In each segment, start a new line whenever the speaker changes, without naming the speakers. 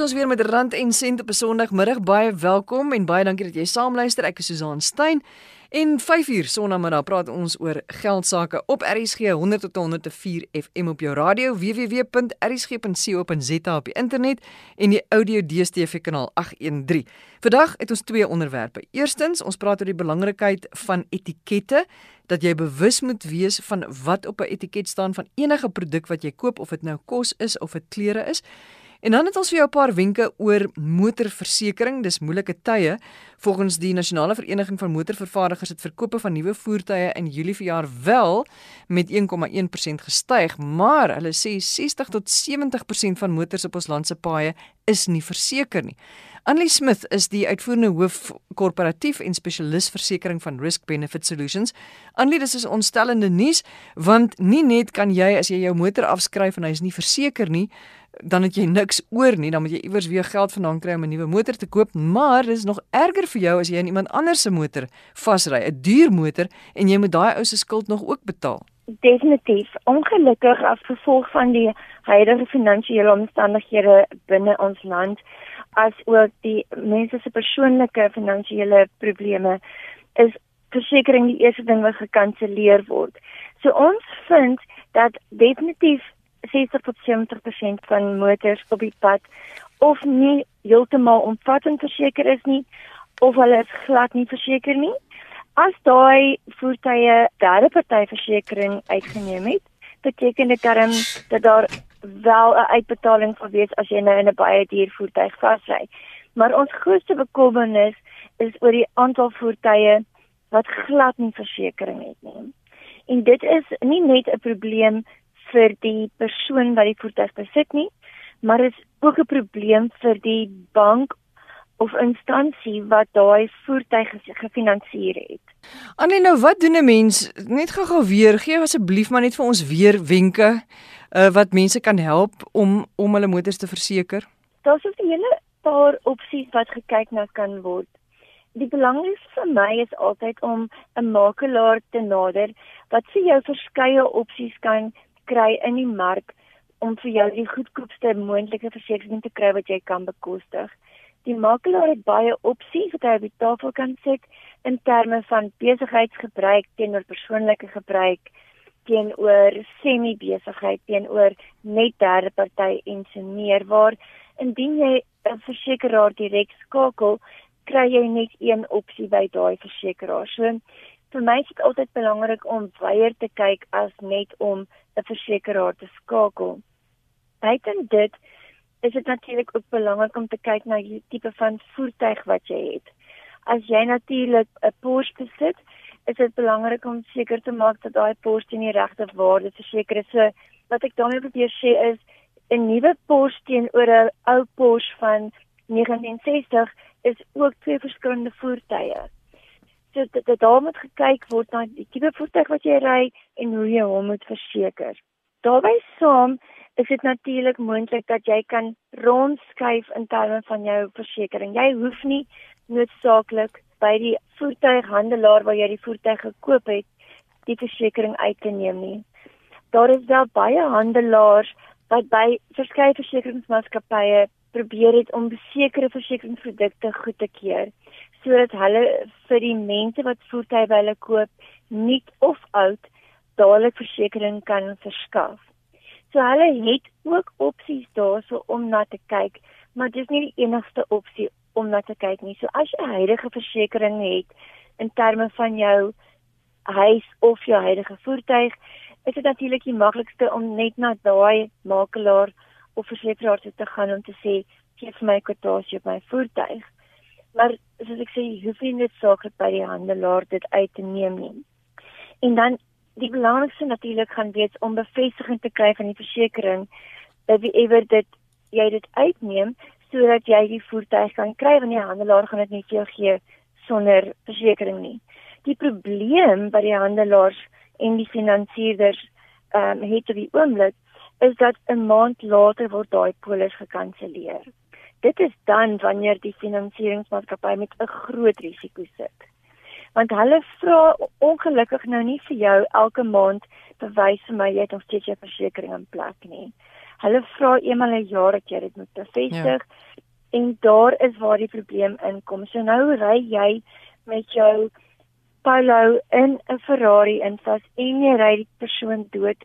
ons weer met Rand en Sent op 'n Sondagmiddag. Baie welkom en baie dankie dat jy saamluister. Ek is Susan Stein. En 5uur Sondagmiddag praat ons oor geldsaake op RSG 100 tot 104 FM op jou radio www.rsg.co.za op die internet en die audio DStv kanaal 813. Vandag het ons twee onderwerpe. Eerstens, ons praat oor die belangrikheid van etikette dat jy bewus moet wees van wat op 'n etiket staan van enige produk wat jy koop of dit nou kos is of dit klere is. En dan het ons vir jou 'n paar wenke oor motorversekering. Dis moeilike tye. Volgens die Nasionale Vereniging van Motorvervaardigers het verkope van nuwe voertuie in Julie verjaar wel met 1,1% gestyg, maar hulle sê 60 tot 70% van motors op ons land se paaie is nie verseker nie. Anlie Smith is die uitvoerende hoof korporatief en spesialis versekerings van Risk Benefit Solutions. Anlie, dis is ontstellende nuus want nie net kan jy as jy jou motor afskryf en hy is nie verseker nie, dan het jy niks oor nie, dan moet jy iewers weer geld vandaan kry om 'n nuwe motor te koop, maar dit is nog erger vir jou as jy in iemand anders se motor vasry, 'n duur motor en jy moet daai ou se skuld nog ook betaal.
Definitief. Ongelukkig as gevolg van die huidige finansiële omstandighede binne ons land as ook die mense se persoonlike finansiële probleme is versekerings die eerste ding wat gekanselleer word. So ons vind dat definitief 60 tot 70% van motors op die pad of nie heeltemal omvattend verseker is nie of hulle is glad nie verseker nie. As daai voertuie derde party versekerings uitgeneem het, beteken dit dan dat daar wel 'n uitbetaling sal wees as jy nou in 'n baie duur voertuig vasry. Maar ons grootste bekommernis is oor die aantal voertuie wat glad nie versekerings het nie. En dit is nie net 'n probleem vir die persoon wat die voertuig besit nie, maar is ook 'n probleem vir die bank of instansie wat daai voertuig gefinansier het.
Annie nou wat doen 'n mens net gou-gou weer gee asseblief maar net vir ons weer wenke uh, wat mense kan help om om hulle motors te verseker.
Daar's 'n hele paar opsies wat gekyk na kan word. Die belangrikste vir my is altyd om 'n makelaar te nader wat vir jou verskeie opsies kan kry in die mark om vir jou die goedkoopste moontlike versekerings te kry wat jy kan bekostig. Die makelaar het baie opsies wat hy op die tafel kan sit in terme van besigheidsgebruik teenoor persoonlike gebruik teenoor semi-besigheid teenoor net derde party en so meer waar indien jy 'n versekeraar direk skakel kry jy net een opsie by daai versekeraar. So vir my is dit altyd belangrik om weier te kyk as net om 'n versekeraar te skakel. Buiten dit is dit natuurlik ook belangrik om te kyk na die tipe van voertuig wat jy het. As jy natuurlik 'n Porsche besit, is dit belangrik om seker te maak dat daai Porsche in die regte waarde verseker is. So wat ek daarmee probeer sê is 'n nuwe Porsche teenoor 'n ou Porsche van 1960 is ook twee verskillende voertuie. So dit dit daar moet gekyk word na die tipe voertuig wat jy ry en hoe jy hom moet verseker. Daarby saam is dit natuurlik moontlik dat jy kan rondskuif in terme van jou versekerings. Jy hoef nie noodsaaklik by die voertuighandelaar waar jy die voertuig gekoop het, die versekerings uit te neem nie. Daar is wel baie handelaars wat by verskeie versekeringsmaatskappye probeer het om sekere versekeringsprodukte goed te keur sodat hulle vir die mense wat voertuie by hulle koop nuut of oud dadelik versekerings kan verskaf. So hulle het ook opsies daarso om na te kyk, maar dis nie die enigste opsie om na te kyk nie. So as jy huidige versekerings het in terme van jou huis of jou huidige voertuig, is dit natuurlik die maklikste om net na daai makelaar of versekeraar te gaan om te sê, "Gee vir my kwotasie op my voertuig." Maar soos ek sê, jy hoef nie net saaklik by die handelaar dit uit te neem nie. En dan die belangrikste natuurlik gaan wees om bevestiging te kry van die versekerings dat wie ewer dit jy dit uitneem sodat jy die voertuig kan kry want die handelaar gaan dit nie vir jou gee sonder versekerings nie. Die probleem by die handelaars en die finansierders ehm um, het op die oomblik is dat 'n maand later word daai polis gekanselleer dit is dan wanneer die finansieringsmaatskappy met 'n groot risiko sit. Want hulle vra ongelukkig nou nie vir jou elke maand bewys vir my jy het nog steeds jou versekerings in plek nie. Hulle vra eenmal 'n jaar dat jy dit moet bevestig. Ja. En daar is waar die probleem inkom. So nou ry jy met jou Polo in 'n Ferrari in vas en jy ry die persoon dood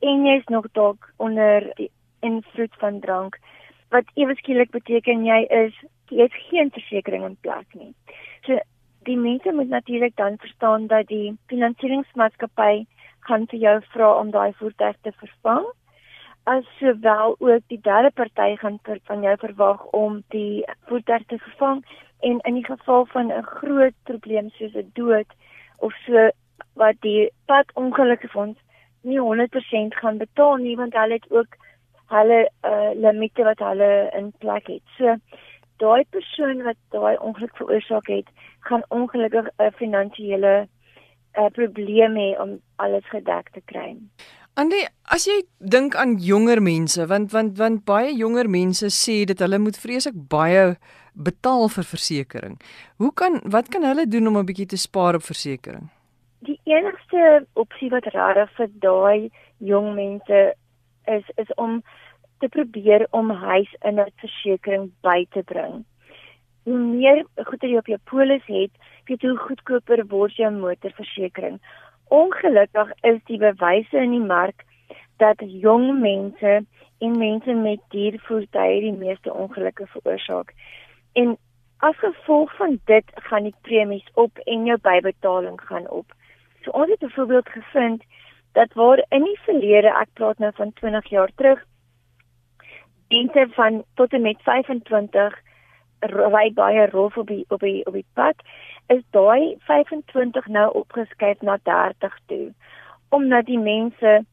en jy's nog dalk onder die invloed van drank wat ewe skielik beteken jy is jy het geen versekerings in plek nie. So die mense moet natuurlik dan verstaan dat die finansieringsmaatskappy gaan vir jou vra om daai voertuig te vervang. As sowel ook die derde party gaan vir, van jou verwag om die voertuig te vervang en in die geval van 'n groot probleem soos 'n dood of so wat die pad ongelukfonds nie 100% gaan betaal nie want hulle het ook hulle uh, limite wat hulle in plek het. So daai persoon wat daai ongeluk veroorsaak het, gaan ongelukkig 'n finansiële uh, probleem hê om alles gedek te kry.
Andy, as jy dink aan jonger mense, want want want baie jonger mense sê dat hulle moet vreeslik baie betaal vir versekerings. Hoe kan wat kan hulle doen om 'n bietjie te spaar op versekerings?
Die enigste opsie wat regtig vir daai jong mense is is om te probeer om huis in 'n versekering by te bring. Hoe meer goeder jy op jou polis het, weet hoe goedkoper word jou motorversekering. Ongelukkig is die bewyse in die mark dat jong mense en mense met diervoertuie die meeste ongelukke veroorsaak. En as gevolg van dit gaan die premies op en jou bybetaling gaan op. So ons het byvoorbeeld gevind dat waar in die verlede, ek praat nou van 20 jaar terug, diente van tot en met 25 ry baie rof op die op die op die pad is daai 25 nou opgeskuif na 30 toe omdat die mense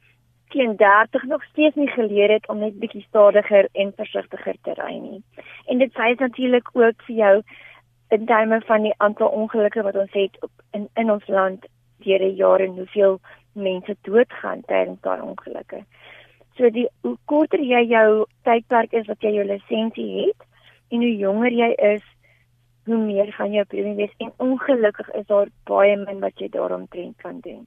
teen 30 nog steeds nie geleer het om net bietjie stadiger en versigtiger te ry nie. En dit sê natuurlik ook vir jou in terme van die aantal ongelukke wat ons het op, in in ons land deur die jare en hoeveel mense doodgaan tydens daai ongelukke. So die hoe korter jy jou tydperk is wat jy jou lisensie het en hoe jonger jy is, hoe meer gaan jou premie wees en ongelukkig is daar baie min wat jy daaromtrent kan doen.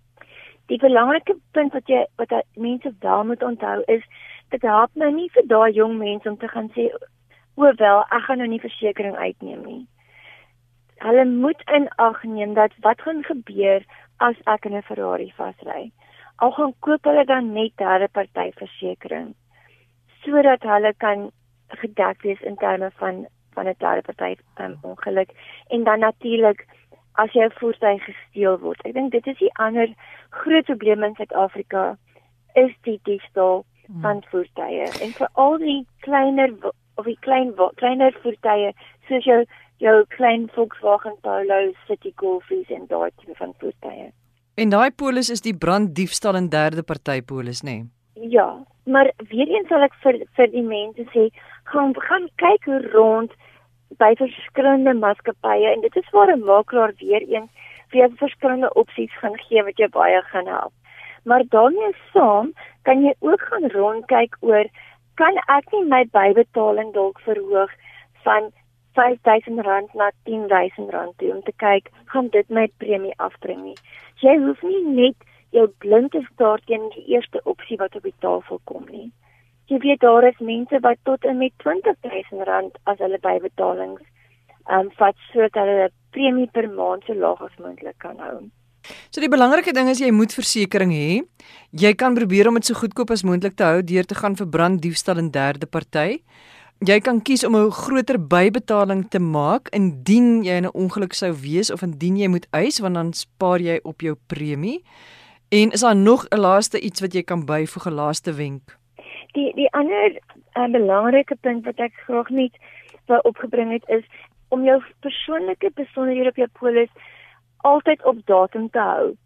Die belangrike punt wat jy wat mense wel moet onthou is dit help nou nie vir daai jong mense om te gaan sê o wel, ek gaan nou nie versekerings uitneem nie. Hulle moet in ag neem dat wat gaan gebeur as ek in 'n Ferrari vasry al gaan koop hulle dan net derde party versekerings sodat hulle kan gedek wees in terme van van 'n derde party um, ongeluk en dan natuurlik as jou voertuig gesteel word. Ek dink dit is die ander groot probleem in Suid-Afrika is die diefstal hmm. van voertuie. En vir al die kleiner of die klein kleiner voertuie soos jou jou klein Volkswagen Polo, City Golfies en daai tipe van voertuie.
En daai polis is die branddiefstal en derde party polis, nê?
Nee? Ja, maar weer eens sal ek vir vir die mense sê, gaan gaan kyk hoe rond by verskillende maatskappye en dit is waar 'n makelaar weer eens vir jou verskillende opsies gaan gee wat jou baie gaan help. Maar daarmee saam kan jy ook gaan rondkyk oor kan ek nie my bybetaling dalk verhoog van R5000 na R10000 toe om te kyk gaan dit my premie afbring nie. Jy hoef nie net jou blind te staar teen die eerste opsie wat op die tafel kom nie. Jy weet daar is mense wat tot en met R20000 as hulle bybetalings um, vat sodat hulle premie per maand so laag as moontlik kan hou.
So die belangrike ding is jy moet versekerings hê. Jy kan probeer om dit so goedkoop as moontlik te hou deur te gaan vir branddiefstal en derde party. Jy kan kies om 'n groter bybetaling te maak indien jy in 'n ongeluk sou wees of indien jy moet eis want dan spaar jy op jou premie. En is daar nog 'n laaste iets wat jy kan byvoeg, 'n laaste wenk?
Die die ander uh, belangrike punt wat ek graag net wou opgebring het is om jou persoonlike besonderhede op jou polis altyd op datum te hou.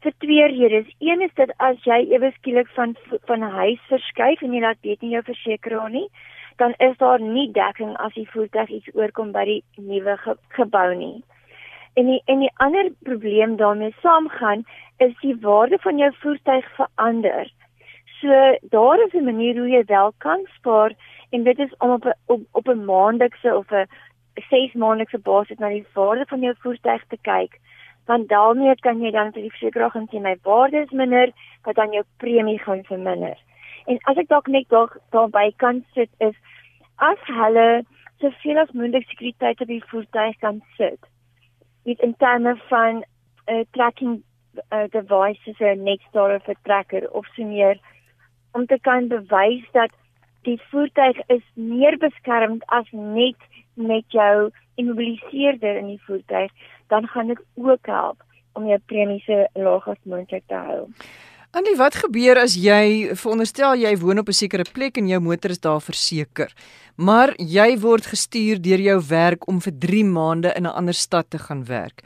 Vir twee redes. Een is dit as jy ewe skielik van van 'n huis verskuif en jy laat weet nie jou versekeraar nie, dan is daar nie dekking as die voertuig iets oorkom by die nuwe ge gebou nie. En die en die ander probleem daarmee saamgaan is die waarde van jou voertuig verander. So daar is 'n manier hoe jy wel kan spaar en dit is om op 'n op, op 'n maandelikse of 'n 6 maandelikse basis na die waarde van jou voertuig te kyk. Want daarmee kan jy dan vir die versekeraar gaan sê my waarde is minder, wat dan jou premie gaan verminder. En as ek dalk net daar daarby kan sit is as hulle soveel as moontlik sekuriteit op die voertuig kan sit. Dit in terme van 'n uh, eh, tracking uh, device so 'n Nexstar of 'n tracker of so meer om te kan bewys dat die voertuig is meer beskermd as net met jou immobiliseerder in die voertuig, dan gaan dit ook help om jou premie so laag as moontlik te hou.
Annie, wat gebeur as jy veronderstel jy woon op 'n sekere plek en jou motor is daar verseker, maar jy word gestuur deur jou werk om vir 3 maande in 'n ander stad te gaan werk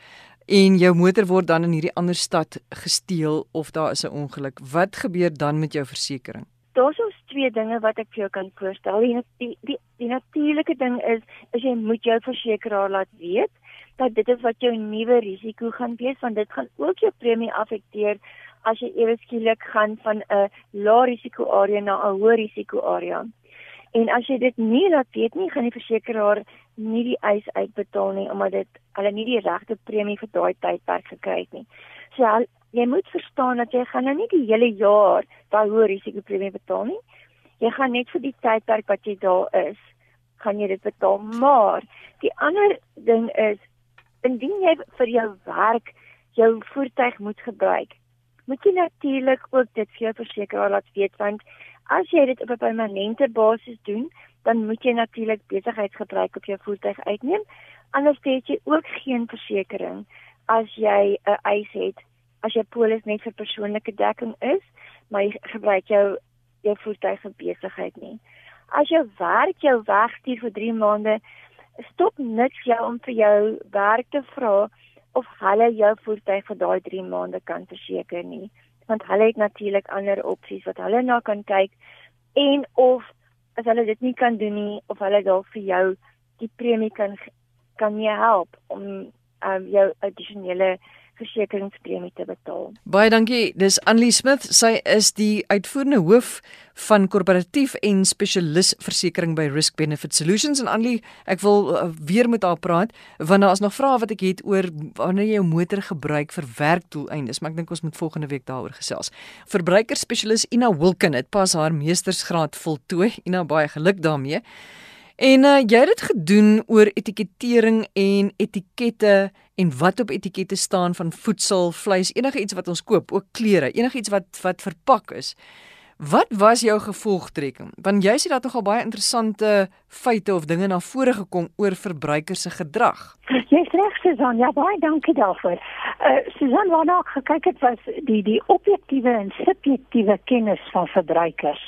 en jou motor word dan in hierdie ander stad gesteel of daar is 'n ongeluk. Wat gebeur dan met jou versekerings?
Daar's ons twee dinge wat ek vir jou kan voorstel. Die die die, die natuurlike ding is as jy moet jou versekeraar laat weet dat dit is wat jou nuwe risiko gaan wees want dit gaan ook jou premie affekteer as jy ewe skielik gaan van 'n lae risiko area na 'n hoë risiko area. En as jy dit nie laat weet nie, gaan die versekeraar nie die eis uitbetaal nie omdat dit hulle nie die regte premie vir daai tydperk gekry het nie. So jy moet verstaan dat jy gaan nou nie die hele jaar daai hoë risiko premie betaal nie. Jy gaan net vir die tydperk wat jy daar is, gaan jy dit betaal. Maar die ander ding is indien jy vir jou werk jou voertuig moet gebruik, moet jy natuurlik ook dit vir jou versekeraar laat weet want As jy dit op 'n permanente basis doen, dan moet jy natuurlik besigheidsgebruik op jou voertuig uitneem. Anders het jy ook geen versekerings as jy 'n eis het, as jou polis net vir persoonlike dekking is, maar jy gebruik jou jou voertuig vir besigheid nie. As jou werk jou wegstuur vir 3 maande, stop niks jou om vir jou werk te vra of hulle jou voertuig vir daai 3 maande kan verseker nie want hulle het natuurlik ander opsies wat hulle na kan kyk en of as hulle dit nie kan doen nie of hulle dalk vir jou die premie kan kan nie help om um, jou addisionele versekeringspremie te betaal.
Baie dankie. Dis Annelie Smith. Sy is die uitvoerende hoof van korporatief en spesialis versekerings by Risk Benefit Solutions en Annelie, ek wil uh, weer met haar praat want daar is nog vrae wat ek het oor wanneer jy jou motor gebruik vir werkdoeleindes, maar ek dink ons moet volgende week daaroor gesels. Verbruikerspesialis Ina Wilken het pas haar meestersgraad voltooi. Ina, baie geluk daarmee. En uh, jy het dit gedoen oor etikettering en etikette en wat op etikette staan van voedsel, vleis, enige iets wat ons koop, ook klere, enige iets wat wat verpak is. Wat was jou gevolgtrekking? Want jy sê dat nogal baie interessante feite of dinge na vore gekom oor verbruikers se gedrag.
Jy's reg, Susan. Ja, baie dankie daarvoor. Uh Susan, wat nou gekyk het was die die objektiewe en subjektiewe kennis van verbruikers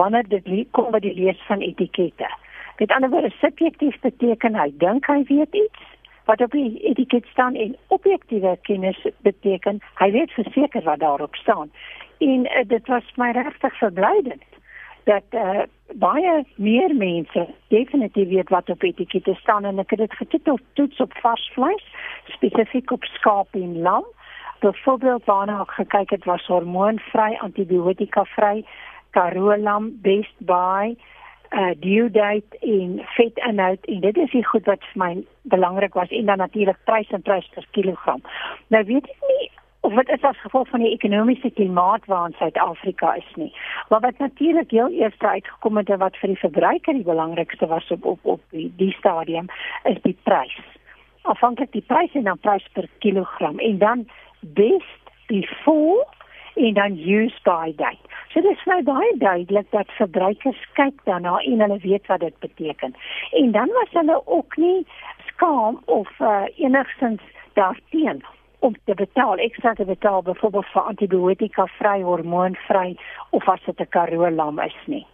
wanneer dit kom by die lees van etikette. Met ander woorde, subjektief beteken hy dink hy weet iets wat op die etiket staan en objektiewe kennis beteken hy weet verseker wat daarop staan. En uh, dit was my regtig verblydend dat uh, baie meer mense definitief weet wat op etikette staan en ek het dit getitel toets op vars vleis, spesifiek op skaap en lam. Byvoorbeeld waarna ek gekyk het was hormoonvry, antibiotika vry, karoo lam, best buy uh due date en vetinhoud en dit is die goed wat vir my belangrik was en dan natuurlik prys en prys per kilogram. Nou weet ek nie of dit is as gevolg van die ekonomiese klimaat waarin Suid-Afrika is nie. Maar wat natuurlik heel eers uitgekom het en wat vir die verbruiker die belangrikste was op op op die, die stadium is die prys. Afhanklik die prys en dan prys per kilogram en dan best before en dan use by date. So dit is my baie duidelik dat verbruikers kyk daarna en hulle weet wat dit beteken. En dan was hulle ook nie skaam of uh, enigstens daarteen om te betaal ekstra te betaal byvoorbeeld vir antibiotika vry hormoon vry of as dit 'n karoo lam is nie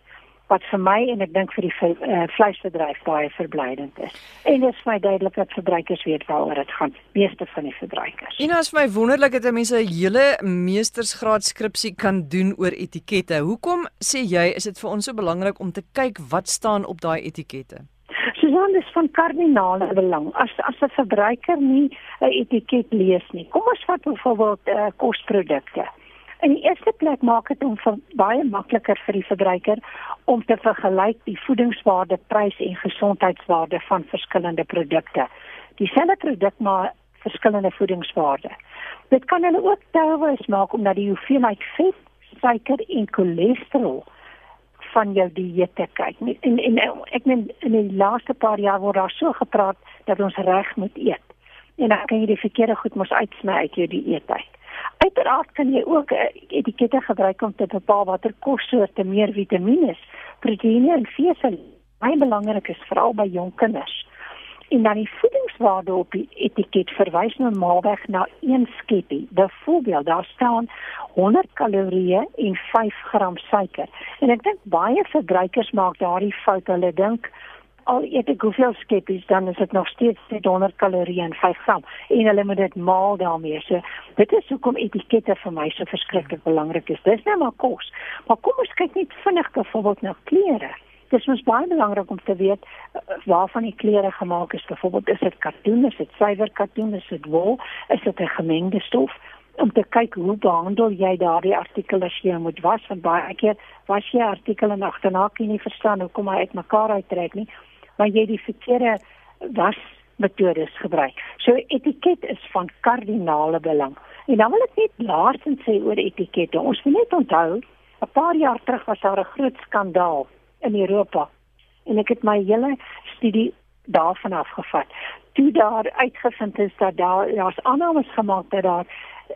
wat vir my en ek dink vir die uh, vleisbedryf baie verblydend is. En dit is my duidelik dat verbruikers weet waaroor dit gaan, meeste van die verbruikers.
En as vir my wonderlik dat mense 'n hele meestersgraad skripsie kan doen oor etikette. Hoekom sê jy is dit vir ons so belangrik om te kyk wat staan op daai etikette?
Susan, dit is van kardinale belang. As as 'n verbruiker nie 'n etiket lees nie. Kom ons vat byvoorbeeld uh, kosprodukte. In die eerste plek maak dit hom vir baie makliker vir die verbruiker om te vergelyk die voedingswaarde, prys en gesondheidswaarde van verskillende produkte. Dieselfde produk maar verskillende voedingswaarde. Dit kan hulle ook telwys maak omdat die hoeveelheid vet, suiker en cholesterol van jou dieet kyk. En en ek meen in die laaste paar jaar word daar so gepraat dat ons reg moet eet. En dan kan jy die verkeerde goed mos uitsny uit jou dieet uit. Uiteraard kan jy ook eh, etikette gebruik om te bepaal watter kossoorte meer vitamiene, proteïene en vesel baie belangrik is veral by jong kinders. En dan die voedingswaarde op die etiket verwys normaalweg na een skepie. Byvoorbeeld, daar staan 100 kalorieë en 5 gram suiker. En ek dink baie verbruikers maak daardie fout. Hulle dink al eet ek hoeveel skeppies dan is dit nog steeds 100 kalorieë en 5 gram en hulle moet dit maal daarmee. So dit is hoekom etikette vir my so verskriklik belangrik is. Dis net maar kos. Maar kom ons kyk net vinnig byvoorbeeld na klere. Dit is baie belangrik om te weet uh, waarvan die klere gemaak is. Byvoorbeeld is dit katoen, is dit suiwer katoen, is dit wol, is dit 'n gemengde stof? om te kyk hoe behandel jy daardie artikel as jy moet was want baie keer was jy artikel en agterna kan jy nie verstaan hoekom hy uitmekaar uittrek nie waar jy die verkeerde wasmetodes gebruik. So etiket is van kardinale belang. En dan wil ek net laastens sê oor etikette. Ons moet net onthou, 'n paar jaar terug was daar 'n groot skandaal in Europa. En ek het my hele studie daarvan afgevat. Toe daar uitgevind is dat daar daar's aannames gemaak dat daar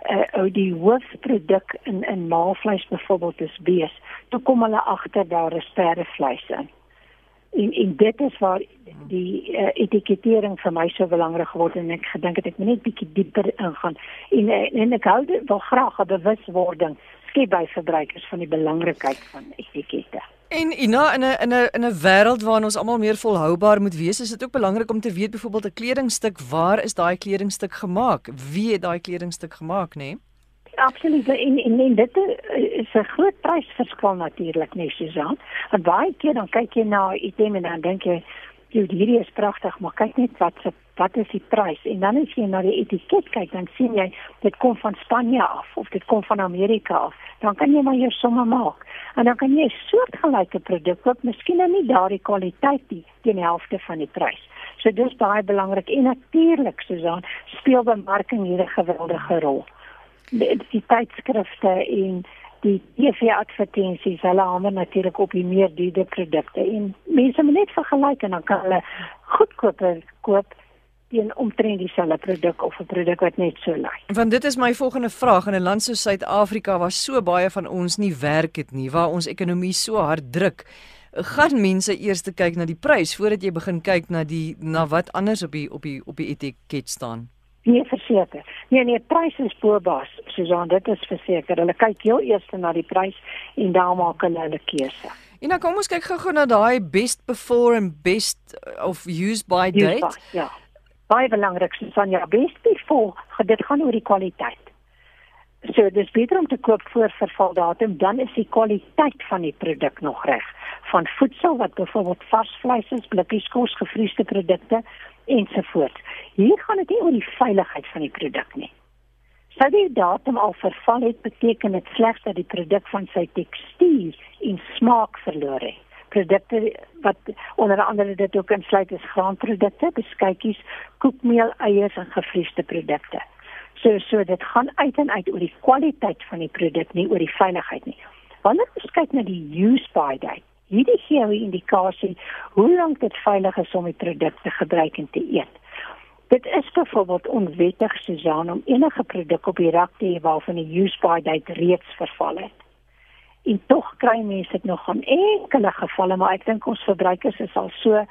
uh, die hoofproduk in in maalvleis byvoorbeeld is bees. Toe kom hulle agter daar is perdevleis in en en dit is waar die uh, etikettering vir my so belangrik geword en ek gedink het ek moet net bietjie dieper ingaan en eh, en ek hou wel graag 'n bewuswording skep by verbruikers van die belangrikheid van etikette.
En Ina in 'n in 'n in 'n wêreld waarin ons almal meer volhoubaar moet wees, is dit ook belangrik om te weet byvoorbeeld 'n kledingstuk, waar is daai kledingstuk gemaak? Wie het daai kledingstuk gemaak, nê? Nee?
Absoluut. En, en en dit is 'n groot prysverskil natuurlik, nee, Susan. Want baie keer dan kyk jy na 'n item en dan dink jy, "Jy, hierdie is pragtig, maar kyk net wat se wat is die prys?" En dan as jy na die etiket kyk, dan sien jy dit kom van Spanje af of dit kom van Amerika af. Dan kan jy maar jou somme maak. En dan kan jy 'n soortgelyke produk koop, miskien nou nie daardie kwaliteit nie, teen die helfte van die prys. So dis baie belangrik en natuurlik, Susan, speel bemarking hier 'n geweldige rol die, die tydskrifte en die TV-advertensies, hulle hande natuurlik op die meer duurder produkte en mense moet net vergelyk en dan kan hulle goedkoper koop teen omtrent dieselfde produk of 'n produk wat net so lyk.
Want dit is my volgende vraag in 'n land soos Suid-Afrika waar so baie van ons nie werk het nie, waar ons ekonomie so hard druk, gaan mense eers kyk na die prys voordat jy begin kyk na die na wat anders op die op die op die etiket staan.
Nee, verseker. Nee, nee, prys is bobaas, Susan, dit is verseker. Hulle kyk heel eers na die prys en dan maak hulle hulle keuse.
En dan kom ons kyk gou-gou na daai best before and best of used by date. By,
ja. Baie belangrik, Susan, ja, best before, dit gaan oor die kwaliteit. So, dis beter om te koop voor vervaldatum, dan is die kwaliteit van die produk nog reg. Van voedsel wat byvoorbeeld vars vleis is, blikkies kos, gevriesde produkte ensovoorts. Hier gaan dit nie oor die veiligheid van die produk nie. Sou die datum al verval het, beteken dit slegs dat die produk van sy tekstuur en smaak verloor het. Produkte wat onder andere dit ook insluit is graanprodukte, beskuitjies, koekmeel, eiers en gevriesde produkte. So so dit gaan uit en uit oor die kwaliteit van die produk, nie oor die veiligheid nie. Wanneer ons kyk na die use by date, hierdie gee 'n indikasie hoe lank dit veilig is om die produk te gebruik en te eet. Dit is byvoorbeeld onwettig Susan om enige produk op die rak te hê waarvan die use by date reeds verval het. En tog kry mense dit nog in enkele gevalle, maar ek dink ons verbruikers is al so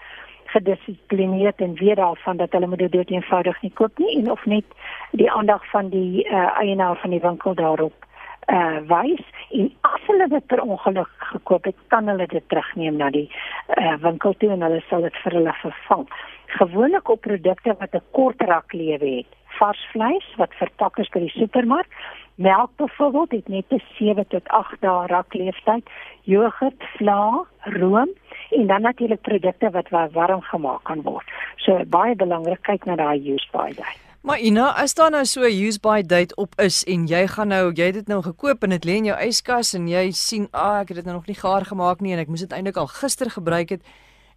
gedissiplineerd en weet daarvan dat hulle moet dit eenvoudig nie koop nie en of net die aandag van die uh, eienaar van die winkel daarop uh wys en as hulle dit per ongeluk gekoop het, kan hulle dit terugneem na die uh winkel toe en hulle sal dit vir hulle vervang gewoonlik op produkte wat 'n kort raklewe het. Vars vleis wat verpak is by die supermark, melk byvoorbeeld het net 'n 7 tot 8 dae rakleeftyd, jogurt, vla, room en dan natuurlik produkte wat warm gemaak kan word. So baie belangrik kyk na daai use by date.
Maar Ina, as daar nou so 'n use by date op is en jy gaan nou, jy het dit nou gekoop en dit lê in jou yskas en jy sien, "Ag, ah, ek het dit nou nog nie gaar gemaak nie en ek moes dit eintlik al gister gebruik het."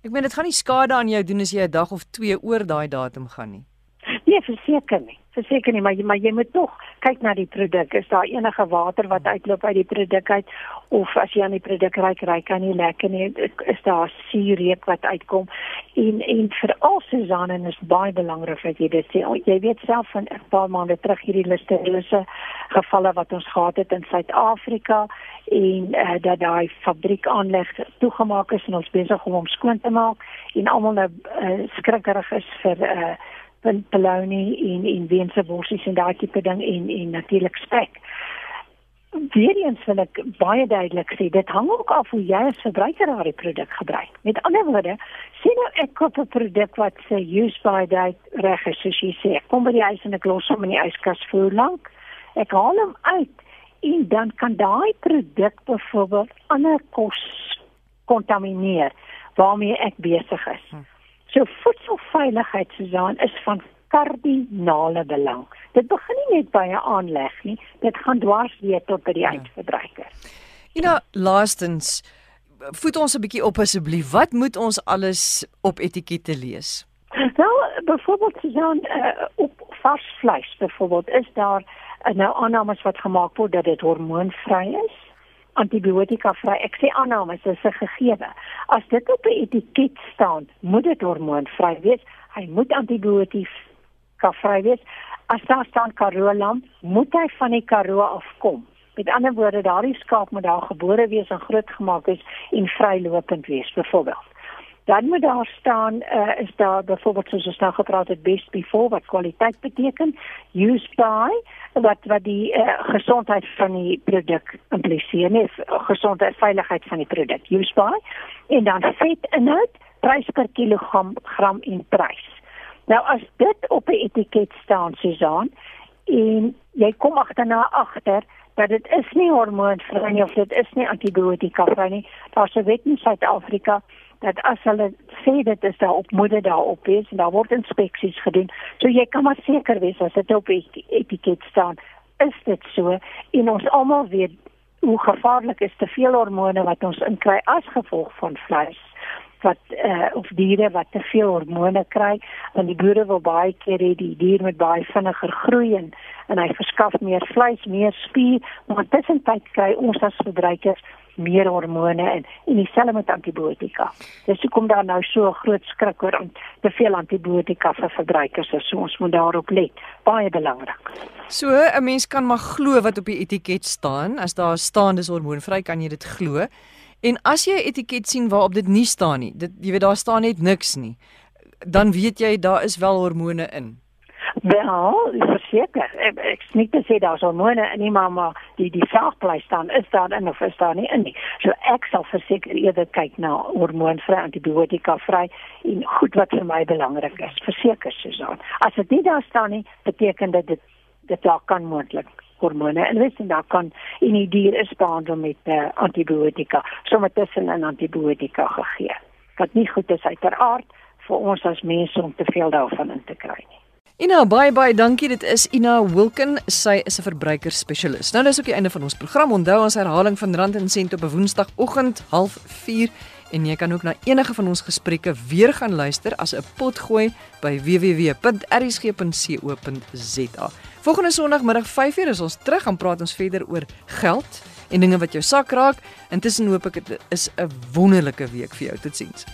Ek meen dit gaan nie skade aan jou doen as jy 'n dag of 2 oor daai datum gaan nie.
Nee, verseker nie. Verseker nie, maar jy, maar jy moet tog kyk na die produk. Is daar enige water wat uitloop uit die produk uit of as jy aan die produk ryk, ryk kan nie lekker nie. Is daar suurreuk wat uitkom? En en vir al Susanne is baie belangrik dat jy dit sê. Jy weet self van 'n paar maande terug hierdie listeriose gevalle wat ons gehad het in Suid-Afrika en uh, dat daai fabriek aanleg toegemaak is en ons besig om hom skoon te maak en almal nou uh, skrikkerig is vir uh, Peloni en en Weense worsies en daai tipe ding en en natuurlik spek. Weereens wil ek baie duidelik sê dit hang ook af hoe jy as verbruiker daardie produk gebruik. Met ander woorde, sien nou ek koop 'n produk wat sê use by date reg is soos jy sê. Kom by die ys en ek los hom in die yskas vir lank. Ek haal hom uit en dan kan daai produk byvoorbeeld ander kos kontamineer waarmee ek besig is. Hm. So voedselveiligheid Susan is van kardinale belang. Dit begin nie net by 'n aanleg nie, dit gaan dwars deur tot by die ja. eindverbruiker.
You know, laastens voet ons 'n bietjie op asseblief. Wat moet ons alles op etikette lees?
Nou, byvoorbeeld Susan, uh, op vars vleis byvoorbeeld is daar uh, nou aannames wat gemaak word dat dit hormoonvry is antibiotika vry. Ek sê aannames is 'n gegewe. As dit op 'n etiket staan, moet dit hormoonvry wees. Hy moet antibiotika vry wees. As daar staan Karoo lam, moet hy van die Karoo afkom. Met ander woorde, daardie skaap moet daar gebore wees en grootgemaak is en vrylopend wees, byvoorbeeld dan moet daar staan uh, is daar byvoorbeeld soos ons nou gepraat het best before wat kwaliteit beteken use by wat wat die uh, gesondheid van die produk impliseer nie gesondheid veiligheid van die produk use by. En dan vet inhoud prys per kilogram gram en prys. Nou as dit op 'n etiket staan Susan en jy kom agterna agter dat dit is nie hormoonvry nie of dit is nie antibiotika vry nie daar's 'n wet in Suid-Afrika dat as hulle sê dit is daar op moeder daarop is en daar word inspeksies gedoen. So jy kan maar seker wees as dit op die etiket staan, is dit so en ons almal weet hoe gevaarlik is te veel hormone wat ons inkry as gevolg van vleis wat uh, of diere wat te veel hormone kry want die boere wil baie keer hê die dier moet baie vinniger groei en, en hy verskaf meer vleis, meer spier, maar tussentyd kry ons as verbruikers meer hormone en en dieselfde met antibiotika. Dis hoekom daar nou so 'n groot skrik oor om te veel antibiotika vir verbruikers is. So ons moet daarop let. Baie belangrik.
So 'n mens kan maar glo wat op die etiket staan. As daar staan dis hormoonvry, kan jy dit glo. En as jy 'n etiket sien waarop dit nie staan nie, dit jy weet daar staan net niks nie, dan weet jy daar is wel hormone in.
Wel, verseker. Ek, ek sê nie sê daar's hormone in nie, maar die die vraagplek staan is daar in of is daar nie in nie. So ek sal verseker eerder kyk na hormoonvry antibiotika vry en goed wat vir my belangrik is. Verseker Susan. As dit nie daar staan nie, beteken dit dit dit daar kan moontlik hormone en wys en daar kan in die dier is behandel met uh, antibiotika. Sommige tussen 'n antibiotika gegee. Wat nie goed is uiteraard vir ons as mense om te veel daarvan in te kry nie.
Ina baie baie dankie. Dit is Ina Wilken. Sy is 'n verbruikerspesialis. Nou dis ook die einde van ons program. Onthou ons herhaling van Rand en Sent op Woensdagoggend 04:30 en jy kan ook na enige van ons gesprekke weer gaan luister as 'n potgooi by www.rsg.co.za. Volgende Sondagmiddag 5:00 is ons terug en praat ons verder oor geld en dinge wat jou sak raak. Intussen hoop ek dit is 'n wonderlike week vir jou. Totsiens.